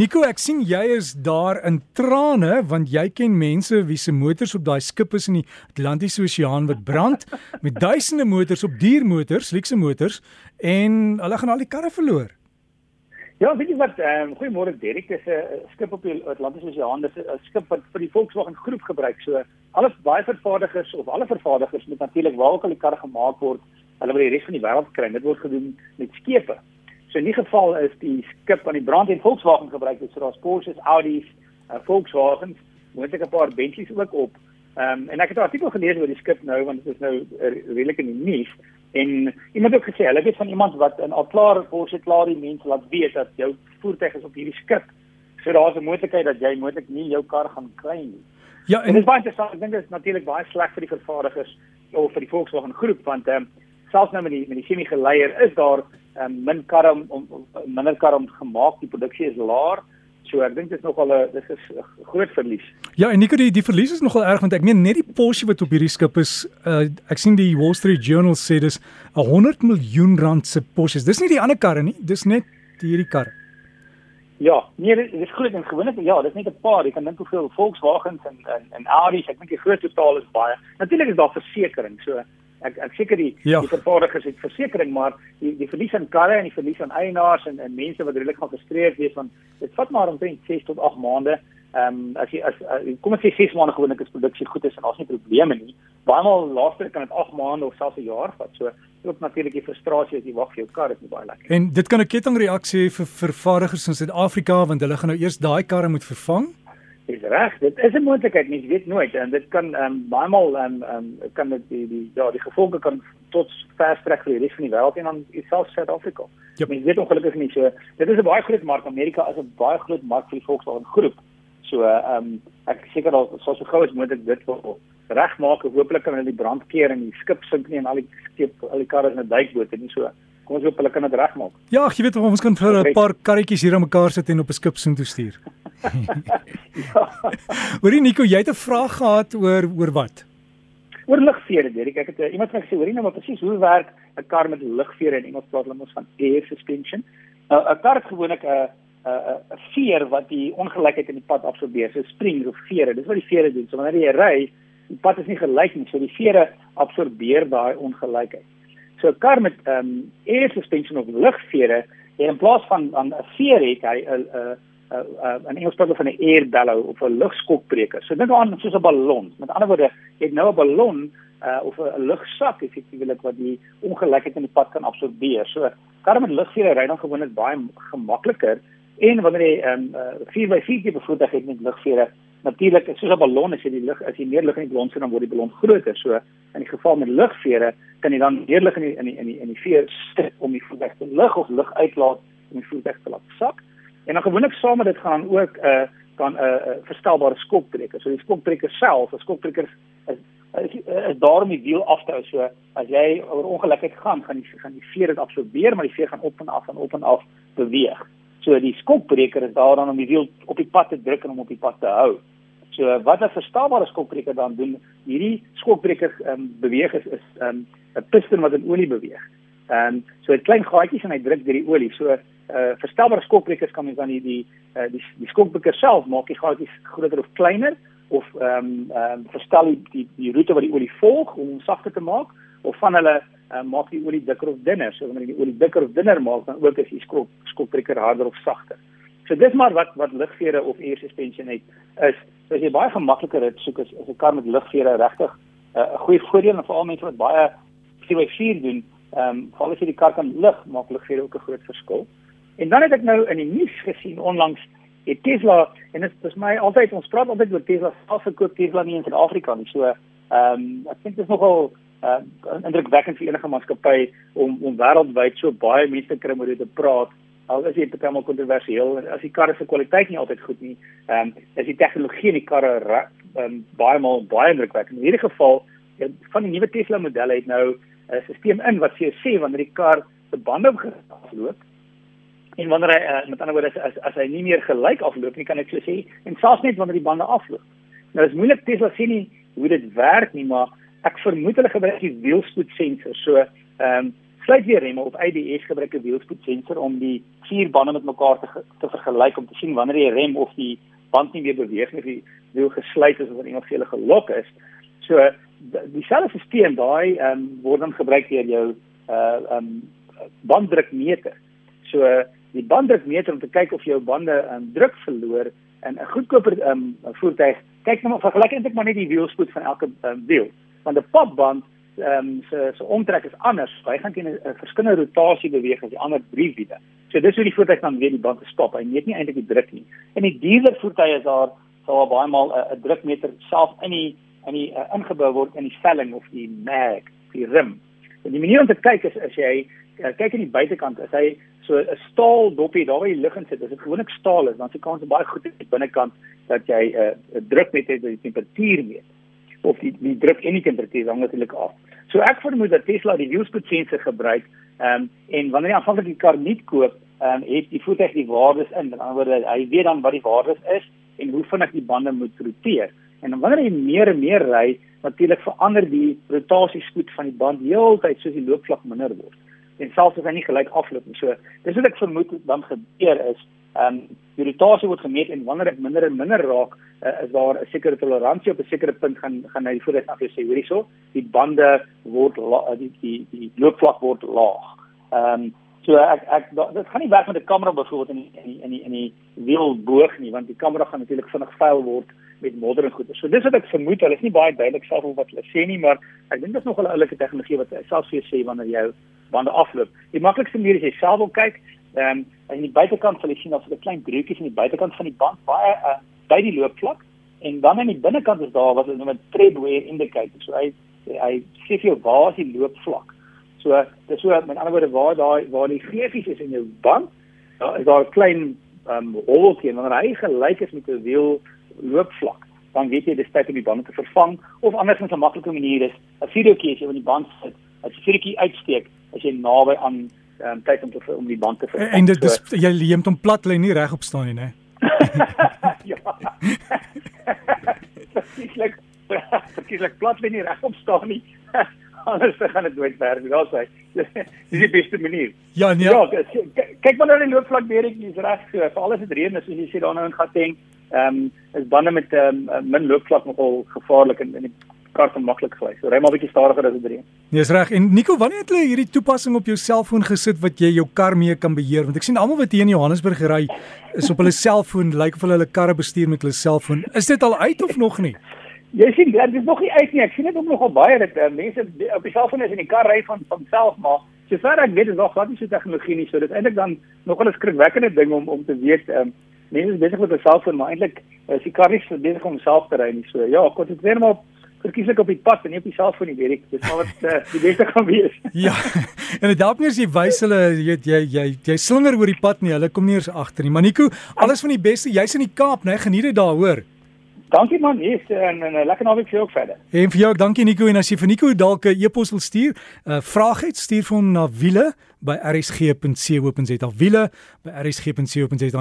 Nico, ek sien jy is daar in trane want jy ken mense wie se motors op daai skip is in die Atlantiese Oseaan wat brand met duisende motors op diermotors, luukse motors en hulle gaan al die karre verloor. Ja, weet jy wat, ehm um, goeiemôre Derek, dis 'n skip op die Atlantiese Oseaan, dis 'n skip wat vir die Volkswagen groep gebruik. So alles baie vervaardigers of alle vervaardigers moet natuurlik waar ook al die karre gemaak word, hulle wil die res van die wêreld kry. Dit word gedoen met skepe. So in die geval is die skip aan die brand en Volkswagen gebruik, dit so daar's Porsches, Audi's, uh, Volkswagens, moontlik 'n paar Bentleys ook op. Ehm um, en ek het 'n artikel gelees oor die skip nou want dit is nou redelik in die nuus en iemand het gesê hulle weet van iemand wat in al klaar Porsche klaar die mense laat weet dat jou voertuig is op hierdie skip. So daar's 'n moontlikheid dat jy moontlik nie jou kar gaan kry nie. Ja, en, en dit is baie interessant. Ek dink dit is natuurlik baie sleg vir die vervaardigers of vir die Volkswagen groep want ehm um, selfs nou met die met die chemie geleier is daar um, min karre om, om, minder karre om gemaak, die produksie is laer. So ek dink dit is nogal 'n dis is 'n groot verlies. Ja, en Nico die die verlies is nogal erg want ek meen net die Porsche wat op hierdie skip is, uh, ek sien die Wall Street Journal sê dis 'n 100 miljoen rand se Porsche. Dis nie die ander karre nie, dis net hierdie karre. Ja, nee, dit is groot en gewoonlik ja, dis net 'n paar. Jy kan dink hoeveel Volkswagens en en en Audi's, ek dink die groot totaal is baie. Natuurlik is daar versekerings. So ek ek seker die ja. die vervaardigers het versekerings maar die die verlies aan karre en die verlies aan eienaars en en mense wat redelik gaan gestreef wees van dit vat maar omtrent 6 tot 8 maande. Ehm um, as jy as uh, kom ons sê 6 maande gewoonlik is produksie goed is en daar's nie probleme nie. Baie maal laaste kan dit 8 maande of selfs 'n jaar vat. So ook natuurlik die frustrasie as jy wag vir jou kar is nie baie lekker. En dit kan 'n kettingreaksie hê vir vervaardigers in Suid-Afrika want hulle gaan nou eers daai karre moet vervang is reg. Dit is 'n moontlikheid, mens weet nooit en dit kan ehm um, baie maal ehm um, um, kan dit die die ja, die gevolge kan tot ver strek vir die res van die wêreld en dan selfs Suid-Afrika. Ja, mens weet ongelukkig nie so. Dit is 'n baie groot mark. Amerika is 'n baie groot mark vir die Volkswagen groep. So ehm um, ek seker al so so gou as moontlik dit wil regmaak. Hoopelik kan hulle die brand keer en die skip sink nie en al die skep al die karre in 'n duikboot en nie so. Kom ons hoop hulle kan dit regmaak. Ja, jy weet ons kan vir 'n paar karretjies hier aan mekaar sit en op 'n skip soontoe stuur. ja. Hoorie Nico, jy het 'n vraag gehad oor oor wat? Oor ligvere, Derek. Ek het uh, iemand gesê, hoorie nou maar presies hoe werk 'n kar met ligvere in Engels praat hulle mos van air suspension. Nou, 'n uh, Kar het gewoonlik 'n uh, 'n uh, 'n uh, veer wat die ongelykheid in die pad absorbeer. So springs of vere. Dis wat die vere doen. So wanneer jy ry, die pad is nie gelyk nie, so die vere absorbeer daai ongelykheid. So 'n kar met ehm um, air suspension of ligvere, in plaas van 'n veer het hy 'n 'n uh, uh, in Engels praat van 'n air bellow of 'n lugskokbreker. So dink aan soos 'n ballon. Met ander woorde, jy het nou 'n ballon uh, of 'n lugsak effektiewelik wat die ongelykheid in die pad kan absorbeer. So karre met lugvere ry dan gewoonlik baie gemakliker en wanneer jy 'n um, 4x4 tipe voertuig het met lugvere Natuurlik, soos 'n ballon as jy die lug as jy meer lug in die ballon sit dan word die ballon groter. So in die geval met lugvere kan jy dan meer lug in die in die in die in die veer sit om die voertuig te lug of lug uitlaat om die voertuig te laat sak. En dan gewoonlik saam met dit gaan ook 'n uh, kan 'n uh, uh, verstelbare skokbreker. So die skokbreker self, 'n skokbreker is is, is daar om die wiel af te hou. So as jy oor ongelukheid gaan, gaan die gaan die veer dit absorbeer, maar die veer gaan op en af en op en af beweeg. So die skokbreker is daar dan om die wiel op die pad te druk en om op die pad te hou. So wat 'n verstelbare skokbreker dan doen, hierdie skokbreker um, beweeg is is ehm, 'n um, piston wat in olie beweeg. Ehm um, so 'n klein gaatjies en hy druk deur die olie. So uh verstelbare skokbrekers kan mens dan die die uh, die, die skokbreker self maak die gaatjies groter of kleiner of ehm um, ehm um, verstel die, die die roete wat die olie volg om hom sagter te maak of van hulle uh, maak die olie dikker of dunner. So wanneer jy die olie dikker of dunner maak, dan ook is die skok skokbreker harder of sagter. So dis maar wat wat ligvere of air suspension het is so as jy baie gemakliker dit soek as 'n kar met ligvere regtig 'n uh, goeie voordeel en veral mense wat baie 4x4 doen, ehm um, veral as jy die kar kan lig, maak ligvere ook 'n groot verskil. En dan het ek nou in die nuus gesien onlangs het Tesla en dit is my altyd ons praat altyd oor Tesla self verkoop Tesla nie in Suid-Afrika nie. So ehm um, ek dink dit is nogal uh, indrukwekkend vir enige maatskappy om om wêreldwyd so baie mense te kry om oor dit te praat. Al is dit baie kontroversieel as die karre se kwaliteit nie altyd goed nie. Ehm um, is die tegnologie in die karre um, baie maal baie indrukwekkend. In hierdie geval ja, van die nuwe Tesla modelle het nou 'n stelsel in wat vir jou sê wanneer die kar se bande geloop en wanneer hy uh, met ander woorde as, as as hy nie meer gelyk afloop nie kan ek sê en selfs net wanneer die bande afloop. Nou is moeilik Tesla sê nie hoe dit werk nie, maar ek vermoed hulle gebruik die wielspoed sensor. So ehm um, besluitweerremme op ABS gebruik 'n wielspoedsensor om die vier bande met mekaar te te vergelyk om te sien wanneer die rem of die band nie meer beweeg nie die wiel gesluit is of iemand vir hulle gelok is. So dieselfde stelsel daai ehm um, word dan gebruik deur jou uh ehm um, banddrukmeter. So die banddrukmeter om te kyk of jou bande um, druk verloor en 'n goedkoper um, voertuig kyk nou maar vergelyk eintlik maar net die wielspoed van elke um, wiel. Want 'n popband ehm um, se se omtrek is anders. Hy gaan teen 'n verskillende rotasie beweeg as die ander drie wiele. So dis hoe die voertuig dan weer die band stop. Hy meet nie eintlik die druk nie. En die duurder voertuie is daar sal baie maal 'n drukmeter self in die in die uh, ingebou word in die velling of die mag, die rim. En die manier om te kyk is as jy uh, kyk aan die buitekant, as hy so 'n staal dopie daar waar jy lig in sit, as dit gewoonlik staal is, dan se kans baie goed aan die binnekant dat jy 'n uh, druk met het, die temperatuur meet of die die druk en die temperatuur hang natuurlik af. So ek vermoed dat Tesla die wielspoetsensor gebruik ehm um, en wanneer jy aanvanklik die kar nie koop, ehm um, het die voertuig die waardes in. Met ander woorde, hy weet dan wat die waardes is en hoe vinnig die bande moet roteer. En wanneer jy meer en meer ry, natuurlik verander die rotasiespoed van die band heeltyd soos die loopvlak minder word. En selfs as hy nie gelyk afloop nie. So, dis wat ek vermoed dan gebeur is, ehm um, die rotasie word gemeet en wanneer dit minder en minder raak, uh, is daar 'n sekere toleransie op 'n sekere punt gaan gaan hy voordat af jy sê hoorie so, die bande word la, die, die die loopvlak word laag. Ehm um, so ek ek dit gaan nie werk met 'n kamera byvoorbeeld in in die in die in die wielboog nie, want die kamera gaan natuurlik vinnig vuil word met modder en goeder. So dis wat ek vermoed, hulle is nie baie duidelik self of wat hulle sê nie, maar ek dink dit is nog 'n oulike tegnologie wat selfs vir jou sê wanneer jou bande afloop. Die maklikste manier is jy self wil kyk, ehm um, aan die buitekant sal jy sien daar's 'n klein broekies aan die buitekant van die band baie uh, by die loopvlak en dan aan die binnekant is daar wat hulle noem 'n tread wear indicator. So hy hy sê vir jou waar is die loopvlak. So dis so met ander woorde waar daai waar die geefies is in jou band, daar is daar 'n klein ehm um, holletjie en wanneer hy gelyk is met 'n wiel loopvlak, dan weet jy dis tyd om die bande te vervang of anders 'n maklike manier is 'n videoetjie as jy op die band sit, as jy videoetjie uitsteek as jy naby aan um, tyd om te om die band te vervang. En dit is so, jy leem hom plat lê nie regop staan nie, né? ja. Verkieslik verkieslik plat lê nie regop staan nie. Anders gaan dit nooit werk nie. Daar's hy. Dis die beste manier. Ja, nee. Ja, kyk maar nou die loopvlak weer ek is reg so. Vir alles het reën, soos jy sê daar nou in Gauteng. Ehm um, is bande met ehm um, min loopvlak nogal gevaarlik in in die kar van maklik gly. So ry maar bietjie stadiger as dit reën. Nee, is reg. En Nico, wanneer het jy hierdie toepassing op jou selfoon gesit wat jy jou kar mee kan beheer? Want ek sien almal wat hier in Johannesburg ry is op hulle selfoon, lyk like of hulle hulle karre bestuur met hulle selfoon. Is dit al uit of nog nie? Jy sien, dit is nog nie uit nie. Ek sien dit ook nogal baie dat uh, mense op die selfoon is en die kar ry van van self maar sover ek weet is nog glad nie so tegnologie nie. So dit eintlik dan nogal 'n skrikwekkende ding om om te weet um, mense is besig met 'n selfoon maar eintlik is die kar nie besig om self te ry nie. So ja, kon dit weer maar verkieslik op die pad en nie op die selfoon nie, weet ek. Dis maar wat uh, die beste gaan wees. ja. En dit help nie as jy wys hulle jy weet jy jy jy slinger oor die pad nie. Hulle kom nie eens agter nie. Maniko, alles van die beste. Jy's in die Kaap, né? Geniet dit daar, hoor. Dankie man, yes, en 'n lekker naweek vir jou ook verder. En vir jou ook, dankie Nico en as jy vir Nico dalk 'n e-pos wil stuur, 'n uh, vraag het, stuur vir hom na wiele by rsg.co.za. wiele by rsg.co.za.